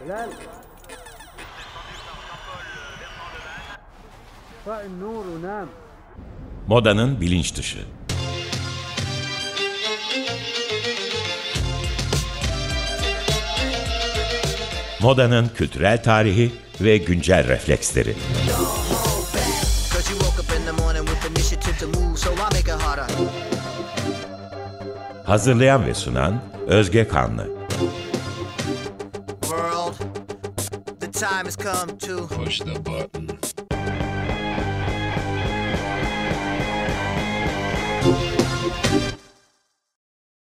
هلال طفئ النور ونام Modanın bilinç dışı. Modanın kültürel tarihi ve güncel refleksleri. Cause you woke up in the morning with initiative to move, so I make it harder. Hazırlayan ve sunan Özge Kanlı. Time has come to Push the button.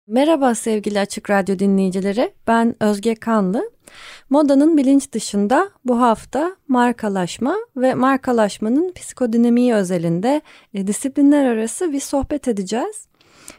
Merhaba sevgili Açık Radyo dinleyicileri. Ben Özge Kanlı. Modanın bilinç dışında bu hafta markalaşma ve markalaşmanın psikodinamiği özelinde e, disiplinler arası bir sohbet edeceğiz.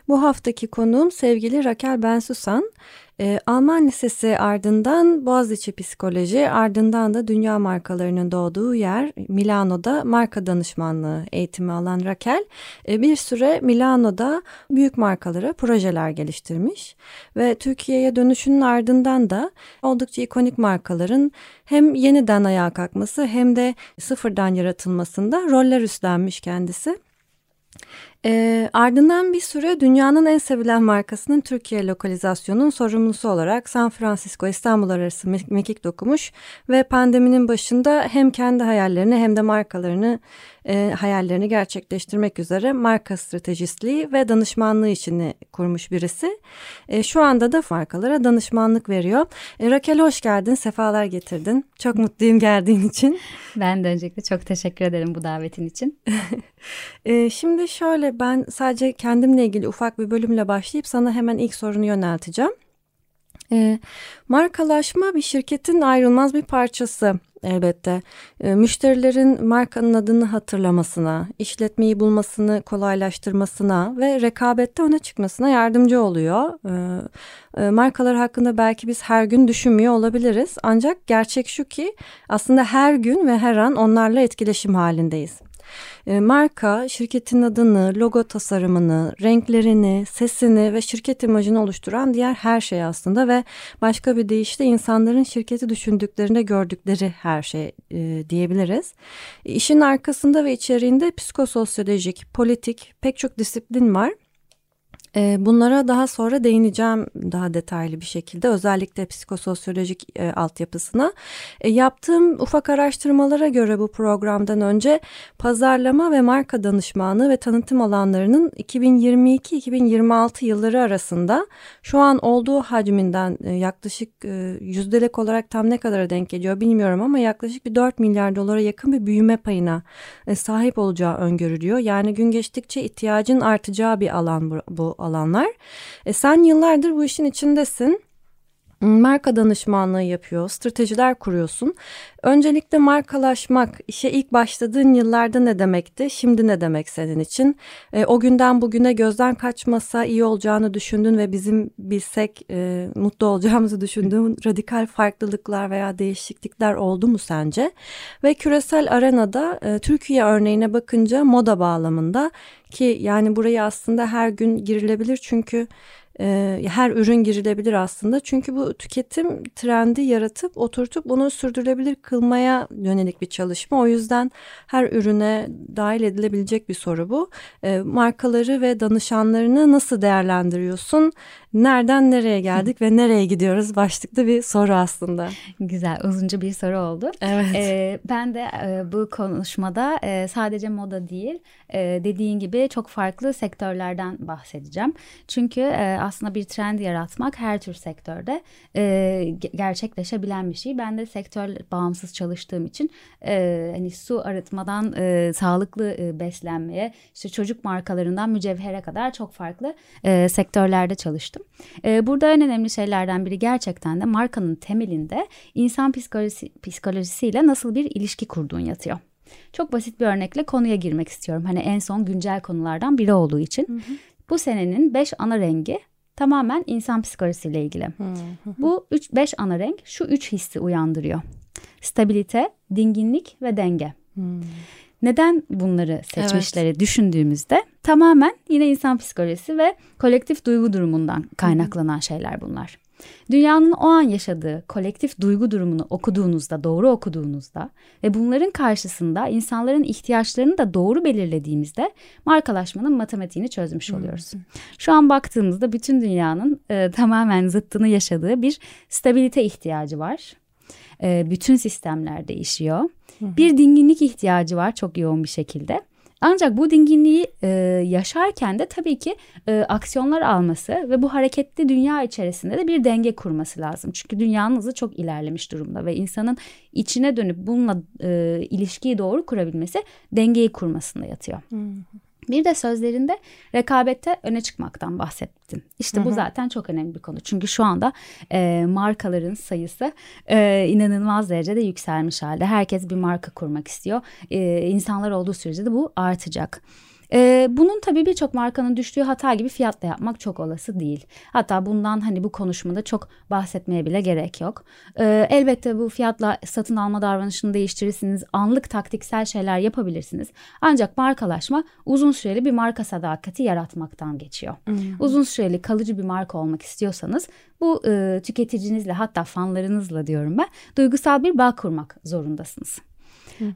Bu haftaki konuğum sevgili Rakel Bensusan. E, Alman Lisesi ardından Boğaziçi Psikoloji ardından da dünya markalarının doğduğu yer Milano'da marka danışmanlığı eğitimi alan Rakel e, bir süre Milano'da büyük markalara projeler geliştirmiş ve Türkiye'ye dönüşünün ardından da oldukça ikonik markaların hem yeniden ayağa kalkması hem de sıfırdan yaratılmasında roller üstlenmiş kendisi. E, ardından bir süre dünyanın en sevilen markasının Türkiye lokalizasyonunun sorumlusu olarak San Francisco İstanbul arası mekik dokumuş ve pandeminin başında hem kendi hayallerini hem de markalarını e, hayallerini gerçekleştirmek üzere marka stratejistliği ve danışmanlığı işini kurmuş birisi. E, şu anda da markalara danışmanlık veriyor. E, Rakel hoş geldin, sefalar getirdin. Çok mutluyum geldiğin için. Ben de öncelikle çok teşekkür ederim bu davetin için. e, şimdi şöyle ben sadece kendimle ilgili ufak bir bölümle başlayıp sana hemen ilk sorunu yönelteceğim. E, markalaşma bir şirketin ayrılmaz bir parçası elbette. E, müşterilerin markanın adını hatırlamasına, işletmeyi bulmasını kolaylaştırmasına ve rekabette öne çıkmasına yardımcı oluyor. E, e, markalar hakkında belki biz her gün düşünmüyor olabiliriz. Ancak gerçek şu ki aslında her gün ve her an onlarla etkileşim halindeyiz. E, marka şirketin adını, logo tasarımını, renklerini, sesini ve şirket imajını oluşturan diğer her şey aslında ve başka bir deyişle insanların şirketi düşündüklerinde gördükleri her şey e, diyebiliriz. İşin arkasında ve içeriğinde psikososyolojik, politik pek çok disiplin var. Ee, bunlara daha sonra değineceğim daha detaylı bir şekilde özellikle psikososyolojik e, altyapısına. E, yaptığım ufak araştırmalara göre bu programdan önce pazarlama ve marka danışmanlığı ve tanıtım alanlarının 2022-2026 yılları arasında şu an olduğu hacminden e, yaklaşık e, yüzdelik olarak tam ne kadara denk geliyor bilmiyorum ama yaklaşık bir 4 milyar dolara yakın bir büyüme payına e, sahip olacağı öngörülüyor. Yani gün geçtikçe ihtiyacın artacağı bir alan bu, bu alanlar. E, sen yıllardır bu işin içindesin marka danışmanlığı yapıyor, stratejiler kuruyorsun. Öncelikle markalaşmak işe ilk başladığın yıllarda ne demekti, şimdi ne demek senin için? E, o günden bugüne gözden kaçmasa iyi olacağını düşündün ve bizim bilsek e, mutlu olacağımızı düşündüğün radikal farklılıklar veya değişiklikler oldu mu sence? Ve küresel arenada e, Türkiye örneğine bakınca moda bağlamında ki yani burayı aslında her gün girilebilir çünkü her ürün girilebilir aslında. Çünkü bu tüketim trendi yaratıp oturtup bunu sürdürülebilir kılmaya yönelik bir çalışma. O yüzden her ürüne dahil edilebilecek bir soru bu. E, markaları ve danışanlarını nasıl değerlendiriyorsun? Nereden nereye geldik ve nereye gidiyoruz? Başlıklı bir soru aslında. Güzel, uzunca bir soru oldu. Evet. Ee, ben de e, bu konuşmada e, sadece moda değil, e, dediğin gibi çok farklı sektörlerden bahsedeceğim. Çünkü e, aslında bir trend yaratmak her tür sektörde e, gerçekleşebilen bir şey. Ben de sektör bağımsız çalıştığım için e, hani su arıtmadan e, sağlıklı e, beslenmeye, işte çocuk markalarından mücevhere kadar çok farklı e, sektörlerde çalıştım. E, burada en önemli şeylerden biri gerçekten de markanın temelinde insan psikolojisi, psikolojisiyle nasıl bir ilişki kurduğun yatıyor. Çok basit bir örnekle konuya girmek istiyorum. Hani en son güncel konulardan biri olduğu için. Hı hı. Bu senenin beş ana rengi tamamen insan psikolojisiyle ilgili. Bu üç beş ana renk şu üç hissi uyandırıyor. Stabilite, dinginlik ve denge. Neden bunları seçmişleri evet. düşündüğümüzde tamamen yine insan psikolojisi ve kolektif duygu durumundan kaynaklanan şeyler bunlar. Dünyanın o an yaşadığı kolektif duygu durumunu okuduğunuzda, doğru okuduğunuzda ve bunların karşısında insanların ihtiyaçlarını da doğru belirlediğimizde markalaşmanın matematiğini çözmüş oluyoruz. Şu an baktığımızda bütün dünyanın e, tamamen zıttını yaşadığı bir stabilite ihtiyacı var. E, bütün sistemler değişiyor. Bir dinginlik ihtiyacı var çok yoğun bir şekilde. Ancak bu dinginliği e, yaşarken de tabii ki e, aksiyonlar alması ve bu hareketli dünya içerisinde de bir denge kurması lazım. Çünkü dünyanın hızı çok ilerlemiş durumda ve insanın içine dönüp bununla e, ilişkiyi doğru kurabilmesi dengeyi kurmasında yatıyor. Bir de sözlerinde rekabette öne çıkmaktan bahsettin. İşte bu zaten çok önemli bir konu. Çünkü şu anda e, markaların sayısı e, inanılmaz derecede yükselmiş halde. Herkes bir marka kurmak istiyor. E, insanlar olduğu sürece de bu artacak. Ee, bunun tabii birçok markanın düştüğü hata gibi fiyatla yapmak çok olası değil. Hatta bundan hani bu konuşmada çok bahsetmeye bile gerek yok. Ee, elbette bu fiyatla satın alma davranışını değiştirirsiniz. Anlık taktiksel şeyler yapabilirsiniz. Ancak markalaşma uzun süreli bir marka sadakati yaratmaktan geçiyor. Uzun süreli kalıcı bir marka olmak istiyorsanız bu e, tüketicinizle hatta fanlarınızla diyorum ben duygusal bir bağ kurmak zorundasınız.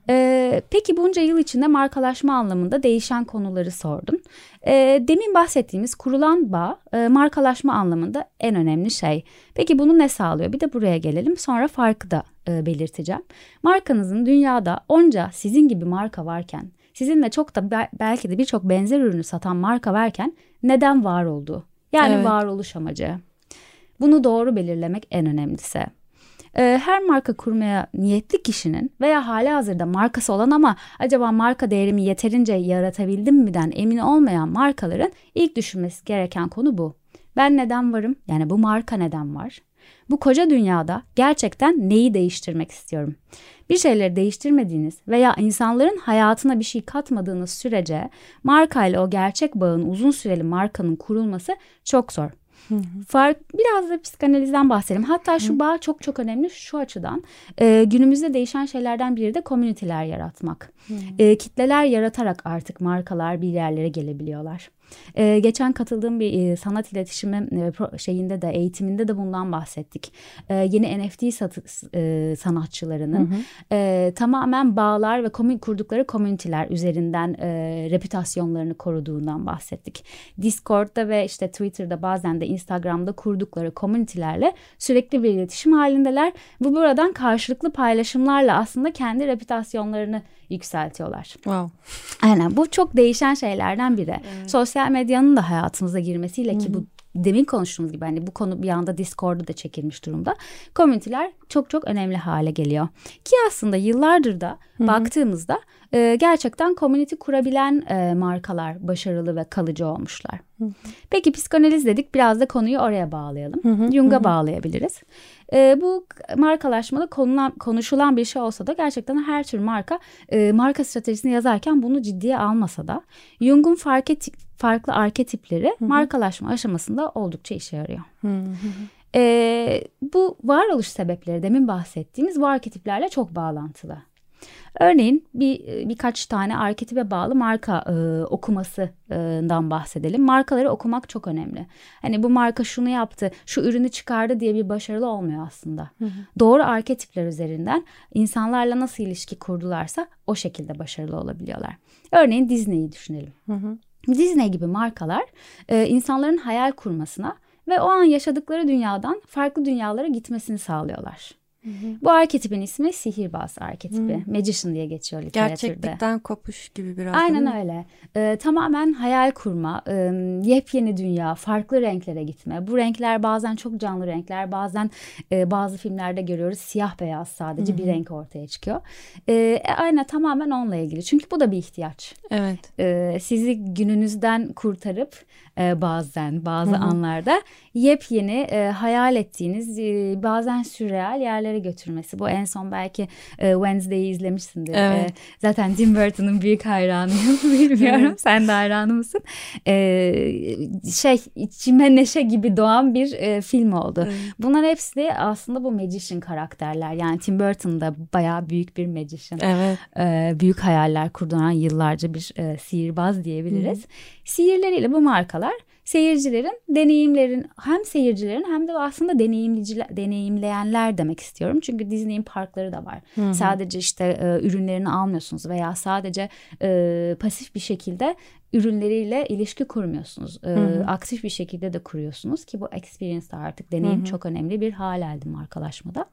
Ee, peki bunca yıl içinde markalaşma anlamında değişen konuları sordun. Ee, demin bahsettiğimiz kurulan bağ e, markalaşma anlamında en önemli şey. Peki bunu ne sağlıyor? Bir de buraya gelelim sonra farkı da e, belirteceğim. Markanızın dünyada onca sizin gibi marka varken sizinle çok da be- belki de birçok benzer ürünü satan marka varken neden var olduğu? Yani Evet. varoluş amacı. Bunu doğru belirlemek en önemlisi. Ee, her marka kurmaya niyetli kişinin veya hali hazırda markası olan ama acaba marka değerimi yeterince yaratabildim mi'den emin olmayan markaların ilk düşünmesi gereken konu bu. Ben neden varım? Yani bu marka neden var? Bu koca dünyada gerçekten neyi değiştirmek istiyorum? Bir şeyleri değiştirmediğiniz veya insanların hayatına bir şey katmadığınız sürece markayla o gerçek bağın uzun süreli markanın kurulması çok zor. Fark biraz da psikanalizden bahsedelim. Hatta şu bağ çok çok önemli şu açıdan. Ee, günümüzde değişen şeylerden biri de komüniteler yaratmak. Ee, kitleler yaratarak artık markalar bir yerlere gelebiliyorlar. Ee, geçen katıldığım bir e, sanat iletişimi e, pro- şeyinde de eğitiminde de bundan bahsettik. Ee, yeni NFT satı, e, sanatçılarının e, tamamen bağlar ve komün kurdukları komüniteler üzerinden e, reputasyonlarını koruduğundan bahsettik. Discord'da ve işte Twitter'da bazen de Instagram'da kurdukları komünitelerle sürekli bir iletişim halindeler. Bu buradan karşılıklı paylaşımlarla aslında kendi reputasyonlarını yükseltiyorlar. Wow. Aynen bu çok değişen şeylerden biri. Sosyal medyanın da hayatımıza girmesiyle ki bu demin konuştuğumuz gibi hani bu konu bir anda Discord'da da çekilmiş durumda. Komüniteler çok çok önemli hale geliyor. Ki aslında yıllardır da baktığımızda e, gerçekten komünite kurabilen e, markalar başarılı ve kalıcı olmuşlar. Peki psikanaliz dedik biraz da konuyu oraya bağlayalım. Jung'a bağlayabiliriz. E, bu markalaşmada konulan, konuşulan bir şey olsa da gerçekten her tür marka e, marka stratejisini yazarken bunu ciddiye almasa da Jung'un fark et, farklı arketipleri markalaşma aşamasında oldukça işe yarıyor. E, bu varoluş sebepleri demin bahsettiğimiz bu arketiplerle çok bağlantılı. Örneğin bir birkaç tane arketipe bağlı marka e, okumasından bahsedelim. Markaları okumak çok önemli. Hani bu marka şunu yaptı, şu ürünü çıkardı diye bir başarılı olmuyor aslında. Doğru arketipler üzerinden insanlarla nasıl ilişki kurdularsa o şekilde başarılı olabiliyorlar. Örneğin Disney'i düşünelim. Disney gibi markalar e, insanların hayal kurmasına ve o an yaşadıkları dünyadan farklı dünyalara gitmesini sağlıyorlar. Bu arketipin ismi sihirbaz arketipi. Magician diye geçiyor literatürde. Gerçeklikten kopuş gibi biraz. Aynen öyle. Ee, tamamen hayal kurma, e, yepyeni dünya, farklı renklere gitme. Bu renkler bazen çok canlı renkler, bazen e, bazı filmlerde görüyoruz siyah beyaz sadece bir renk ortaya çıkıyor. E, aynen tamamen onunla ilgili. Çünkü bu da bir ihtiyaç. Evet. E, sizi gününüzden kurtarıp e, bazen bazı anlarda yepyeni e, hayal ettiğiniz e, bazen sürreal yerlere götürmesi. Bu en son belki e, Wednesday'i izlemişsindir. Evet. E, zaten Tim Burton'ın büyük hayranıyım. Bilmiyorum sen de hayranı mısın? E, şey içime neşe gibi doğan bir e, film oldu. Bunlar hepsi de aslında bu magician karakterler. Yani Tim Burton da bayağı büyük bir magician Evet. e, büyük hayaller kurduran yıllarca bir e, sihirbaz diyebiliriz. Sihirleriyle bu markalar seyircilerin deneyimlerin hem seyircilerin hem de aslında deneyimliciler deneyimleyenler demek istiyorum. Çünkü Disney'in parkları da var. Hı hı. Sadece işte e, ürünlerini almıyorsunuz veya sadece e, pasif bir şekilde ürünleriyle ilişki kurmuyorsunuz. E. Aktif bir şekilde de kuruyorsunuz ki bu experience artık deneyim hı hı. çok önemli bir hal aldı markalaşmada.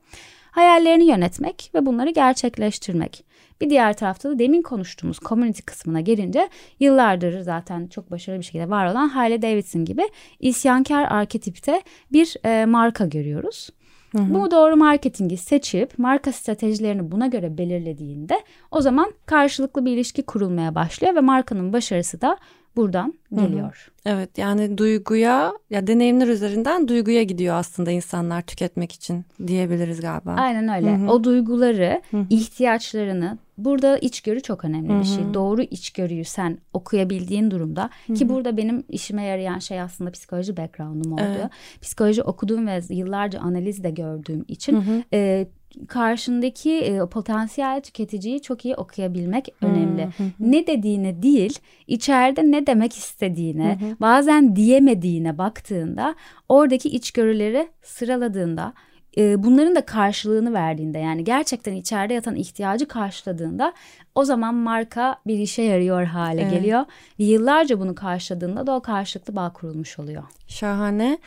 Hayallerini yönetmek ve bunları gerçekleştirmek. Bir diğer tarafta da demin konuştuğumuz community kısmına gelince yıllardır zaten çok başarılı bir şekilde var olan Harley Davidson gibi isyankar arketipte bir e, marka görüyoruz. Hı hı. Bu doğru marketingi seçip marka stratejilerini buna göre belirlediğinde o zaman karşılıklı bir ilişki kurulmaya başlıyor ve markanın başarısı da buradan geliyor. Hı hı. Evet yani duyguya ya deneyimler üzerinden duyguya gidiyor aslında insanlar tüketmek için diyebiliriz galiba. Aynen öyle. Hı hı. O duyguları, hı hı. ihtiyaçlarını burada içgörü çok önemli hı hı. bir şey. Doğru içgörüyü sen okuyabildiğin durumda hı hı. ki burada benim işime yarayan şey aslında psikoloji background'um oldu. Evet. Psikoloji okuduğum ve yıllarca analiz de gördüğüm için hı hı. E, karşındaki e, potansiyel tüketiciyi çok iyi okuyabilmek önemli. Hı hı. Ne dediğine değil, içeride ne demek istediğine, bazen diyemediğine baktığında, oradaki içgörüleri sıraladığında e, bunların da karşılığını verdiğinde yani gerçekten içeride yatan ihtiyacı karşıladığında o zaman marka bir işe yarıyor hale evet. geliyor. Yıllarca bunu karşıladığında da o karşılıklı bağ kurulmuş oluyor. Şahane.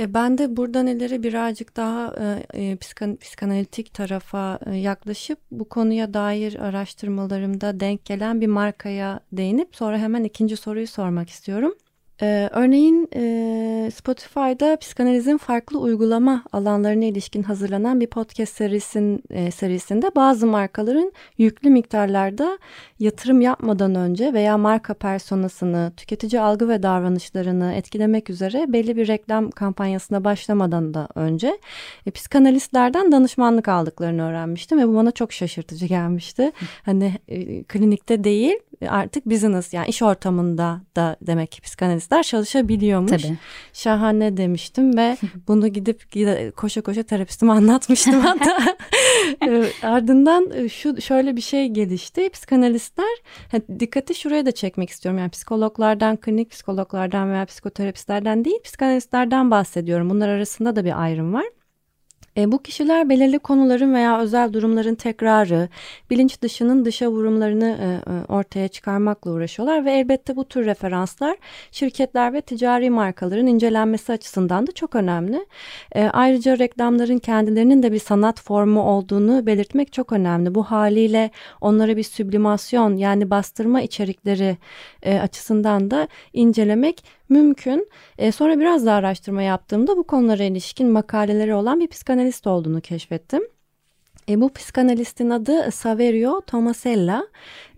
E, ben de buradan ileri birazcık daha e, e, psikan, psikanalitik tarafa e, yaklaşıp bu konuya dair araştırmalarımda denk gelen bir markaya değinip sonra hemen ikinci soruyu sormak istiyorum. Ee, örneğin e, Spotify'da psikanalizin farklı uygulama alanlarına ilişkin hazırlanan bir podcast serisin, e, serisinde bazı markaların yüklü miktarlarda yatırım yapmadan önce veya marka personasını, tüketici algı ve davranışlarını etkilemek üzere belli bir reklam kampanyasına başlamadan da önce e, psikanalistlerden danışmanlık aldıklarını öğrenmiştim ve bu bana çok şaşırtıcı gelmişti. Hani e, klinikte değil artık business yani iş ortamında da demek ki psikanalistler çalışabiliyormuş. Tabii. Şahane demiştim ve bunu gidip koşa koşa terapistime anlatmıştım hatta. Ee, ardından e, şu şöyle bir şey gelişti. Psikanalistler dikkati şuraya da çekmek istiyorum. Yani psikologlardan, klinik psikologlardan veya psikoterapistlerden değil, psikanalistlerden bahsediyorum. Bunlar arasında da bir ayrım var. E, bu kişiler belirli konuların veya özel durumların tekrarı, bilinç dışının dışa vurumlarını e, e, ortaya çıkarmakla uğraşıyorlar ve elbette bu tür referanslar şirketler ve ticari markaların incelenmesi açısından da çok önemli. E, ayrıca reklamların kendilerinin de bir sanat formu olduğunu belirtmek çok önemli. Bu haliyle onlara bir süblimasyon yani bastırma içerikleri e, açısından da incelemek mümkün. E, sonra biraz daha araştırma yaptığımda bu konulara ilişkin makaleleri olan bir psikanalist olduğunu keşfettim. E, bu psikanalistin adı Saverio Tomasella.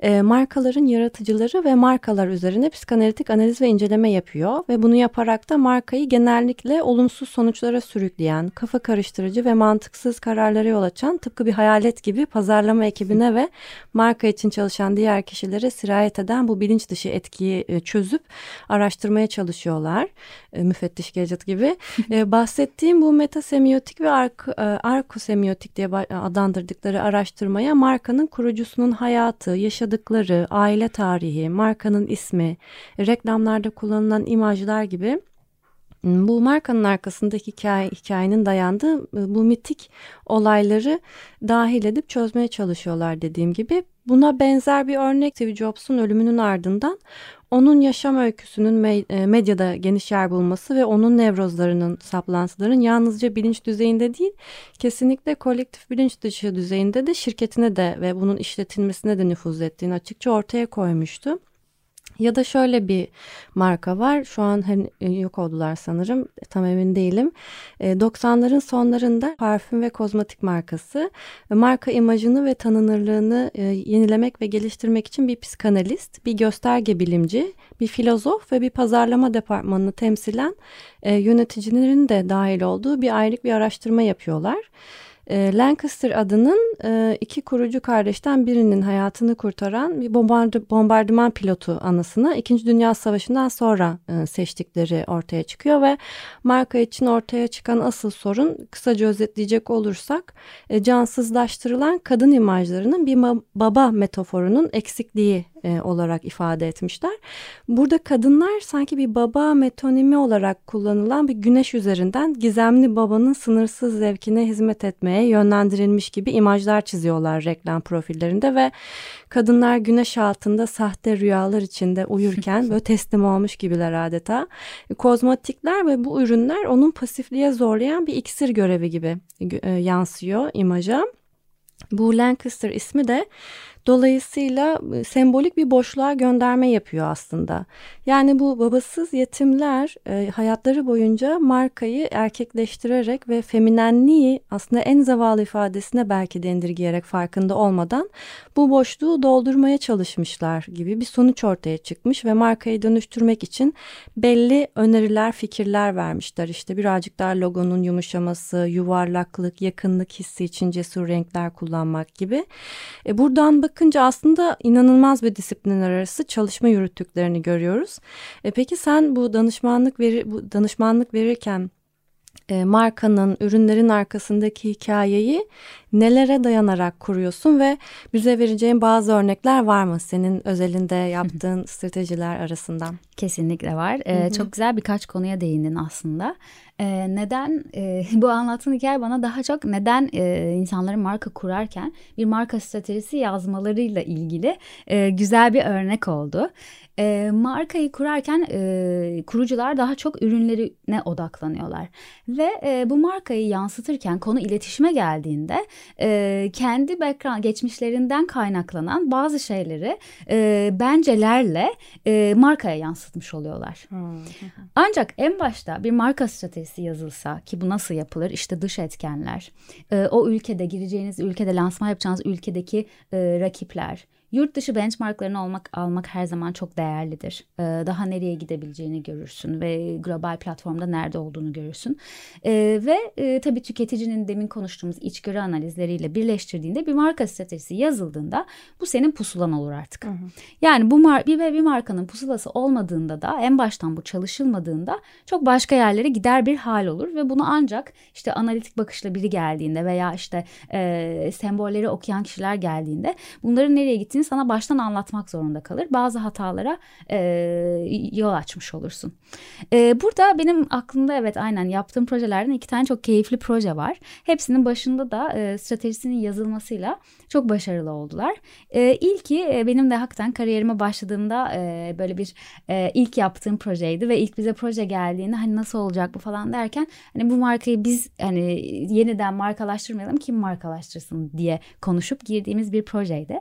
E, markaların yaratıcıları ve markalar üzerine psikanalitik analiz ve inceleme yapıyor ve bunu yaparak da markayı genellikle olumsuz sonuçlara sürükleyen, kafa karıştırıcı ve mantıksız kararlara yol açan tıpkı bir hayalet gibi pazarlama ekibine ve marka için çalışan diğer kişilere sirayet eden bu bilinç dışı etkiyi e, çözüp araştırmaya çalışıyorlar. E, müfettiş Gadget gibi. e, bahsettiğim bu metasemiotik ve ark, e, arkosemiotik diye adlandırdıkları araştırmaya markanın kurucusunun hayatı, yaşadıkları, aile tarihi, markanın ismi, reklamlarda kullanılan imajlar gibi bu markanın arkasındaki hikaye, hikayenin dayandığı e, bu mitik olayları dahil edip çözmeye çalışıyorlar dediğim gibi. Buna benzer bir örnek Steve Jobs'un ölümünün ardından onun yaşam öyküsünün e, medyada geniş yer bulması ve onun nevrozlarının, saplantıların yalnızca bilinç düzeyinde değil, kesinlikle kolektif bilinç dışı düzeyinde de şirketine de ve bunun işletilmesine de nüfuz ettiğini açıkça ortaya koymuştu. Ya da şöyle bir marka var. Şu an hani yok oldular sanırım. Tam emin değilim. 90'ların e, sonlarında parfüm ve kozmetik markası. Marka imajını ve tanınırlığını e, yenilemek ve geliştirmek için bir psikanalist, bir gösterge bilimci, bir filozof ve bir pazarlama departmanını temsilen yöneticilerin de dahil olduğu bir ayrık bir araştırma yapıyorlar. E, Lancaster adının e, iki kurucu kardeşten birinin hayatını kurtaran bir bombardıman pilotu anısını İkinci Dünya Savaşı'ndan sonra e, seçtikleri ortaya çıkıyor ve marka için ortaya çıkan asıl sorun kısaca özetleyecek olursak cansızlaştırılan kadın imajlarının bir baba metaforunun eksikliği e, olarak ifade etmişler. Burada kadınlar sanki bir baba metonimi olarak kullanılan bir güneş üzerinden gizemli babanın sınırsız zevkine hizmet etmeye yönlendirilmiş gibi imajlar çiziyorlar reklam profillerinde ve kadınlar güneş altında sahte rüyalar içinde uyurken böyle teslim olmuş gibiler adeta. Kozmetikler ve bu ürünler onun pasifliğe zorlayan bir iksir görevi gibi e, yansıyor imaja. Bu Lancaster ismi de Dolayısıyla sembolik bir boşluğa gönderme yapıyor aslında. Yani bu babasız yetimler hayatları boyunca markayı erkekleştirerek ve feminenliği aslında en zavallı ifadesine belki de indirgeyerek farkında olmadan bu boşluğu doldurmaya çalışmışlar gibi bir sonuç ortaya çıkmış ve markayı dönüştürmek için belli öneriler, fikirler vermişler. İşte birazcık daha logonun yumuşaması, yuvarlaklık, yakınlık hissi için cesur renkler kullanmak gibi. E buradan bakın bakınca aslında inanılmaz bir disiplinler arası çalışma yürüttüklerini görüyoruz. E peki sen bu danışmanlık veri, bu danışmanlık verirken e, markanın, ürünlerin arkasındaki hikayeyi nelere dayanarak kuruyorsun ve bize vereceğin bazı örnekler var mı senin özelinde yaptığın stratejiler arasından? Kesinlikle var. Ee, çok güzel birkaç konuya değindin aslında. Ee, neden e, bu anlattığın hikaye bana daha çok neden e, insanların marka kurarken bir marka stratejisi yazmalarıyla ilgili e, güzel bir örnek oldu. E, markayı kurarken e, kurucular daha çok ürünlerine odaklanıyorlar ve e, bu markayı yansıtırken konu iletişime geldiğinde e, kendi background geçmişlerinden kaynaklanan bazı şeyleri e, bencelerle e, markaya yansıtmış oluyorlar. Ancak en başta bir marka stratejisi yazılsa ki bu nasıl yapılır? İşte dış etkenler, e, o ülkede gireceğiniz ülkede lansman yapacağınız ülkedeki e, rakipler, Yurt dışı benchmarklarını almak, almak her zaman çok değerlidir. Ee, daha nereye gidebileceğini görürsün ve global platformda nerede olduğunu görürsün. Ee, ve e, tabii tüketicinin demin konuştuğumuz içgörü analizleriyle birleştirdiğinde bir marka stratejisi yazıldığında bu senin pusulan olur artık. Hı hı. Yani bu mar bir ve bir markanın pusulası olmadığında da en baştan bu çalışılmadığında çok başka yerlere gider bir hal olur ve bunu ancak işte analitik bakışla biri geldiğinde veya işte e, sembolleri okuyan kişiler geldiğinde bunların nereye gittiğini gerektiğini sana baştan anlatmak zorunda kalır. Bazı hatalara e, yol açmış olursun. E, burada benim aklımda evet aynen yaptığım projelerden iki tane çok keyifli proje var. Hepsinin başında da e, stratejisinin yazılmasıyla çok başarılı oldular. E, ilki e, benim de hakikaten kariyerime başladığımda e, böyle bir e, ilk yaptığım projeydi ve ilk bize proje geldiğinde hani nasıl olacak bu falan derken hani bu markayı biz hani yeniden markalaştırmayalım kim markalaştırsın diye konuşup girdiğimiz bir projeydi.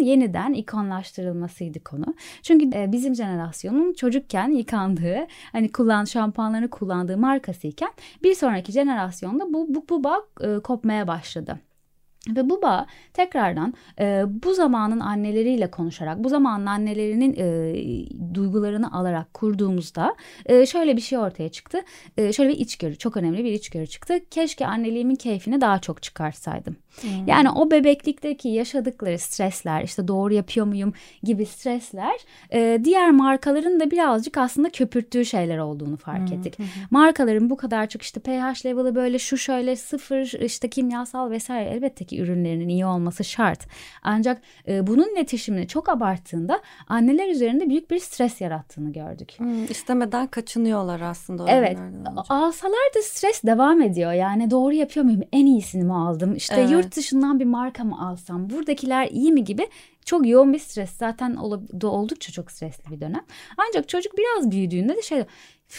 Yeni yeniden ikonlaştırılmasıydı konu. Çünkü e, bizim jenerasyonun çocukken yıkandığı hani kullan şampuanlarını kullandığı markasıyken bir sonraki jenerasyonda bu bu, bu bağ e, kopmaya başladı. Ve bu bağ tekrardan e, bu zamanın anneleriyle konuşarak, bu zamanın annelerinin e, duygularını alarak kurduğumuzda e, şöyle bir şey ortaya çıktı. E, şöyle bir içgörü, çok önemli bir içgörü çıktı. Keşke anneliğimin keyfini daha çok çıkarsaydım. Hmm. Yani o bebeklikteki yaşadıkları stresler, işte doğru yapıyor muyum gibi stresler e, diğer markaların da birazcık aslında köpürttüğü şeyler olduğunu fark hmm. ettik. Hmm. Markaların bu kadar çok işte pH level'ı böyle şu şöyle sıfır işte kimyasal vesaire elbette ki ürünlerinin iyi olması şart. Ancak e, bunun iletişimini çok abarttığında anneler üzerinde büyük bir stres yarattığını gördük. Hmm, istemeden kaçınıyorlar aslında. Evet. Alsalar da stres devam ediyor. Yani doğru yapıyor muyum? En iyisini mi aldım? İşte evet. Yurt dışından bir marka mı alsam? Buradakiler iyi mi gibi çok yoğun bir stres. Zaten oldukça çok stresli bir dönem. Ancak çocuk biraz büyüdüğünde de şey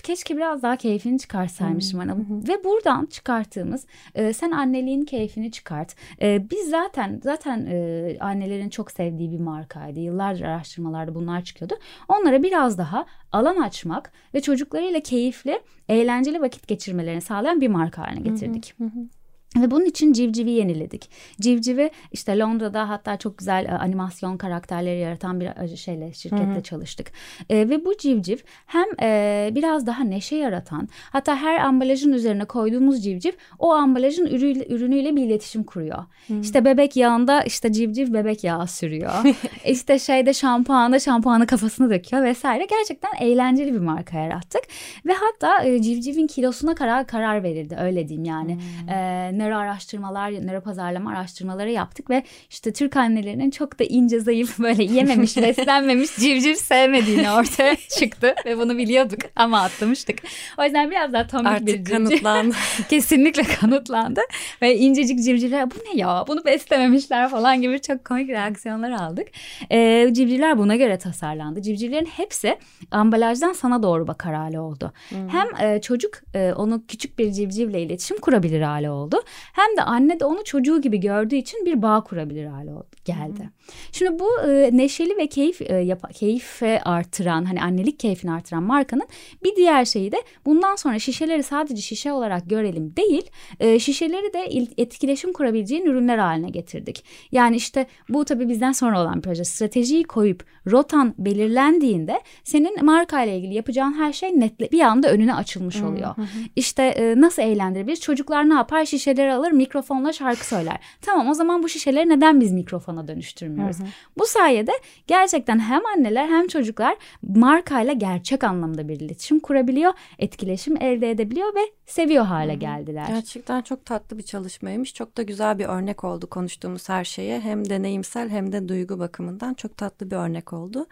keşke biraz daha keyfini çıkarsaymışım bana. Ve buradan çıkarttığımız e, sen anneliğin keyfini çıkart. E, biz zaten zaten e, annelerin çok sevdiği bir markaydı. Yıllardır araştırmalarda bunlar çıkıyordu. Onlara biraz daha alan açmak ve çocuklarıyla keyifli, eğlenceli vakit geçirmelerini sağlayan bir marka haline getirdik. Hı hı. Ve bunun için Civciv'i yeniledik. Civciv'i işte Londra'da hatta çok güzel e, animasyon karakterleri yaratan bir e, şeyle şirkette Hı-hı. çalıştık. E, ve bu civciv hem e, biraz daha neşe yaratan hatta her ambalajın üzerine koyduğumuz civciv o ambalajın ürünüyle, ürünüyle bir iletişim kuruyor. Hı-hı. İşte bebek yağında işte civciv bebek yağı sürüyor. İşte şeyde şampuanda şampuanı kafasına döküyor vesaire. Gerçekten eğlenceli bir marka yarattık. Ve hatta e, civcivin kilosuna karar karar verildi öyle diyeyim yani. E, nöro araştırmalar, nöro pazarlama araştırmaları yaptık ve işte Türk annelerinin çok da ince zayıf böyle yememiş, beslenmemiş, civciv sevmediğini ortaya çıktı ve bunu biliyorduk ama atlamıştık. O yüzden biraz daha tombik Artık bir civciv. kanıtlandı. Kesinlikle kanıtlandı. Ve incecik civcivler bu ne ya bunu beslememişler falan gibi çok komik reaksiyonlar aldık. Ee, civcivler buna göre tasarlandı. Civcivlerin hepsi ambalajdan sana doğru bakar hale oldu. Hem e, çocuk e, onu küçük bir civcivle iletişim kurabilir hale oldu. Hem de anne de onu çocuğu gibi gördüğü için bir bağ kurabilir hale geldi. Şimdi bu e, neşeli ve keyif e, yap- keyfe artıran hani annelik keyfini artıran markanın bir diğer şeyi de bundan sonra şişeleri sadece şişe olarak görelim değil e, şişeleri de il- etkileşim kurabileceğin ürünler haline getirdik. Yani işte bu tabii bizden sonra olan proje stratejiyi koyup rotan belirlendiğinde senin marka ile ilgili yapacağın her şey netle bir anda önüne açılmış oluyor. İşte e, nasıl eğlendirebiliriz? Çocuklar ne yapar? Şişeleri alır mikrofonla şarkı söyler. Tamam o zaman bu şişeleri neden biz mikrofona dönüştürmüyoruz? Bu sayede gerçekten hem anneler hem çocuklar markayla gerçek anlamda bir iletişim kurabiliyor, etkileşim elde edebiliyor ve seviyor hale geldiler. Gerçekten çok tatlı bir çalışmaymış. Çok da güzel bir örnek oldu konuştuğumuz her şeye. Hem deneyimsel hem de duygu bakımından çok tatlı bir örnek oldu.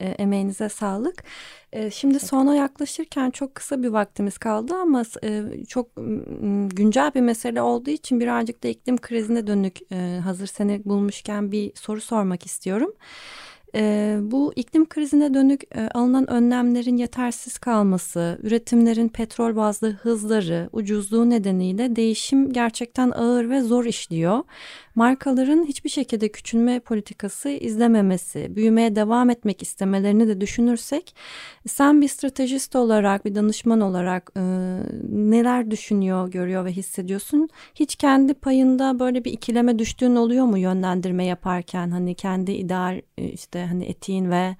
E, emeğinize sağlık. E, şimdi sona yaklaşırken çok kısa bir vaktimiz kaldı ama e, çok güncel bir mesele olduğu için birazcık da iklim krizine dönük e, hazır seni bulmuşken bir soru sormak istiyorum. E, bu iklim krizine dönük e, alınan önlemlerin yetersiz kalması, üretimlerin petrol bazlı hızları, ucuzluğu nedeniyle değişim gerçekten ağır ve zor işliyor. Markaların hiçbir şekilde küçülme politikası izlememesi, büyümeye devam etmek istemelerini de düşünürsek, sen bir stratejist olarak, bir danışman olarak e, neler düşünüyor, görüyor ve hissediyorsun? Hiç kendi payında böyle bir ikileme düştüğün oluyor mu yönlendirme yaparken? Hani kendi ideal e, işte hani etiğin ve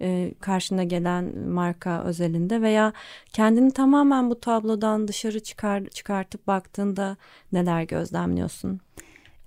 e, karşına gelen marka özelinde veya kendini tamamen bu tablodan dışarı çıkar çıkartıp baktığında neler gözlemliyorsun?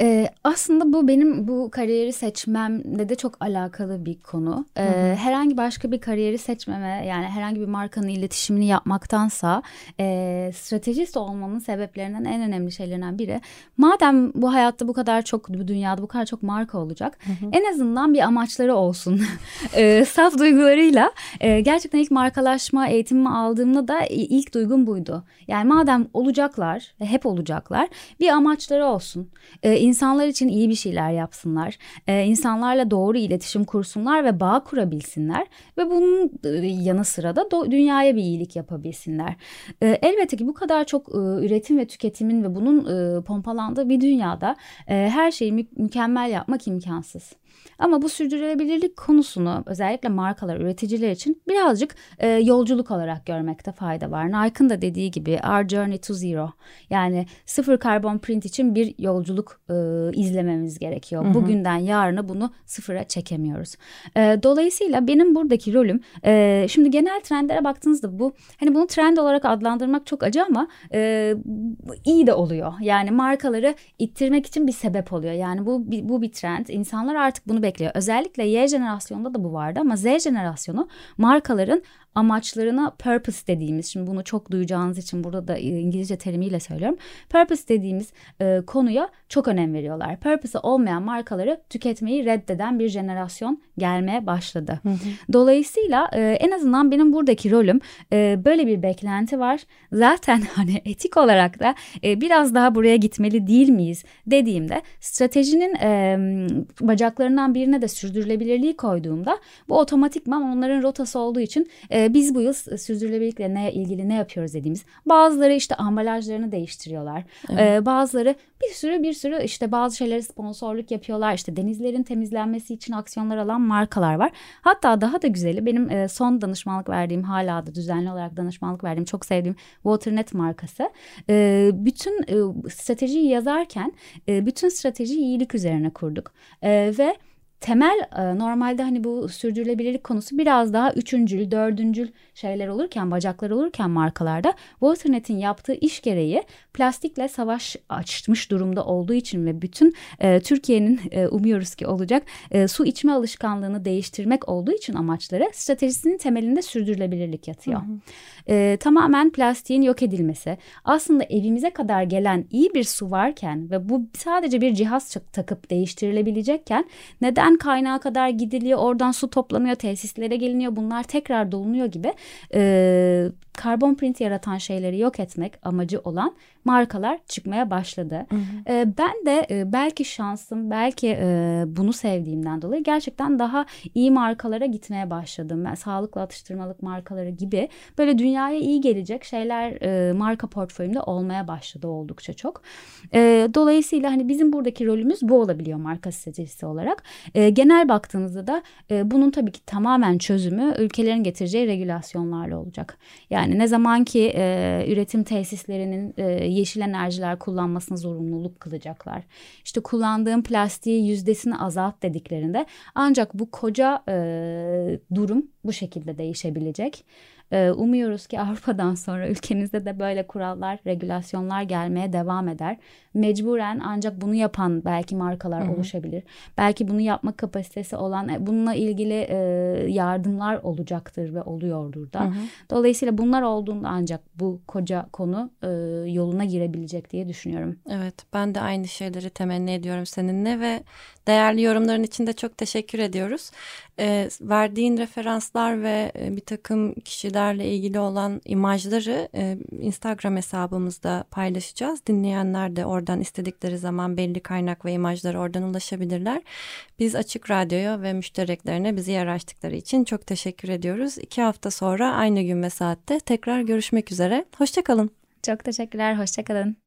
Ee, aslında bu benim bu kariyeri seçmemle de çok alakalı bir konu. Ee, herhangi başka bir kariyeri seçmeme yani herhangi bir markanın iletişimini yapmaktansa e, stratejist olmamın sebeplerinden en önemli şeylerinden biri. Madem bu hayatta bu kadar çok bu dünyada bu kadar çok marka olacak en azından bir amaçları olsun. Ee, saf duygularıyla e, gerçekten ilk markalaşma eğitimimi aldığımda da ilk duygum buydu. Yani madem olacaklar hep olacaklar bir amaçları olsun. Ee, insanlar için iyi bir şeyler yapsınlar. Ee, insanlarla doğru iletişim kursunlar ve bağ kurabilsinler. Ve bunun e, yanı sıra da dünyaya bir iyilik yapabilsinler. Ee, elbette ki bu kadar çok e, üretim ve tüketimin ve bunun e, pompalandığı bir dünyada e, her şeyi mü- mükemmel yapmak imkansız. Ama bu sürdürülebilirlik konusunu özellikle markalar, üreticiler için birazcık e, yolculuk olarak görmekte fayda var. Nike'ın da dediği gibi Our Journey to Zero yani sıfır karbon print için bir yolculuk e, izlememiz gerekiyor. Bugünden yarına bunu sıfıra çekemiyoruz. E, dolayısıyla benim buradaki rolüm e, şimdi genel trendlere baktığınızda bu hani bunu trend olarak adlandırmak çok acı ama e, iyi de oluyor. Yani markaları ittirmek için bir sebep oluyor. Yani bu bu bir trend. İnsanlar artık bunu bekliyor. Özellikle Y jenerasyonunda da bu vardı ama Z jenerasyonu markaların amaçlarına purpose dediğimiz şimdi bunu çok duyacağınız için burada da İngilizce terimiyle söylüyorum. Purpose dediğimiz e, konuya çok önem veriyorlar. Purpose olmayan markaları tüketmeyi reddeden bir jenerasyon gelmeye başladı. Hı hı. Dolayısıyla e, en azından benim buradaki rolüm e, böyle bir beklenti var. Zaten hani etik olarak da e, biraz daha buraya gitmeli değil miyiz dediğimde stratejinin e, bacaklarından birine de sürdürülebilirliği koyduğumda bu otomatikman onların rotası olduğu için e, biz bu yıl sürdürülebilirlikle ne ilgili ne yapıyoruz dediğimiz bazıları işte ambalajlarını değiştiriyorlar. Evet. E, bazıları bir sürü bir sürü işte bazı şeyleri sponsorluk yapıyorlar. İşte denizlerin temizlenmesi için aksiyonlar alan markalar var. Hatta daha da güzeli benim e, son danışmanlık verdiğim hala da düzenli olarak danışmanlık verdiğim çok sevdiğim Waternet markası. E, bütün e, stratejiyi yazarken e, bütün stratejiyi iyilik üzerine kurduk. E, ve temel normalde hani bu sürdürülebilirlik konusu biraz daha üçüncül, dördüncül şeyler olurken, bacaklar olurken markalarda Waternet'in yaptığı iş gereği plastikle savaş açmış durumda olduğu için ve bütün e, Türkiye'nin e, umuyoruz ki olacak e, su içme alışkanlığını değiştirmek olduğu için amaçları stratejisinin temelinde sürdürülebilirlik yatıyor. Hı hı. E, tamamen plastiğin yok edilmesi. Aslında evimize kadar gelen iyi bir su varken ve bu sadece bir cihaz takıp değiştirilebilecekken neden kaynağa kadar gidiliyor, oradan su toplanıyor, tesislere geliniyor, bunlar tekrar dolunuyor gibi e, karbon print yaratan şeyleri yok etmek amacı olan markalar çıkmaya başladı. Hı hı. E, ben de e, belki şansım, belki e, bunu sevdiğimden dolayı gerçekten daha iyi markalara gitmeye başladım. Ben sağlıklı atıştırmalık markaları gibi böyle dünyaya iyi gelecek şeyler e, marka portföyümde olmaya başladı oldukça çok. E, dolayısıyla hani bizim buradaki rolümüz bu olabiliyor marka stratejisi olarak. E, genel baktığımızda da e, bunun tabii ki tamamen çözümü ülkelerin getireceği regülasyonlarla olacak. Yani ne zaman ki e, üretim tesislerinin e, yeşil enerjiler kullanmasına zorunluluk kılacaklar. İşte kullandığım plastiği yüzdesini azalt dediklerinde ancak bu koca e, durum bu şekilde değişebilecek. Ee, umuyoruz ki Avrupa'dan sonra ülkemizde de böyle kurallar, regülasyonlar gelmeye devam eder. Mecburen ancak bunu yapan belki markalar Hı-hı. oluşabilir. Belki bunu yapma kapasitesi olan, e, bununla ilgili e, yardımlar olacaktır ve oluyordur da. Hı-hı. Dolayısıyla bunlar olduğunda ancak bu koca konu e, yoluna girebilecek diye düşünüyorum. Evet, ben de aynı şeyleri temenni ediyorum seninle ve değerli yorumların için de çok teşekkür ediyoruz. E, verdiğin referanslar ve e, bir takım kişilerle ilgili olan imajları e, Instagram hesabımızda paylaşacağız. Dinleyenler de oradan istedikleri zaman belli kaynak ve imajları oradan ulaşabilirler. Biz Açık Radyo'ya ve müştereklerine bizi yer açtıkları için çok teşekkür ediyoruz. İki hafta sonra aynı gün ve saatte tekrar görüşmek üzere. Hoşçakalın. Çok teşekkürler, hoşçakalın.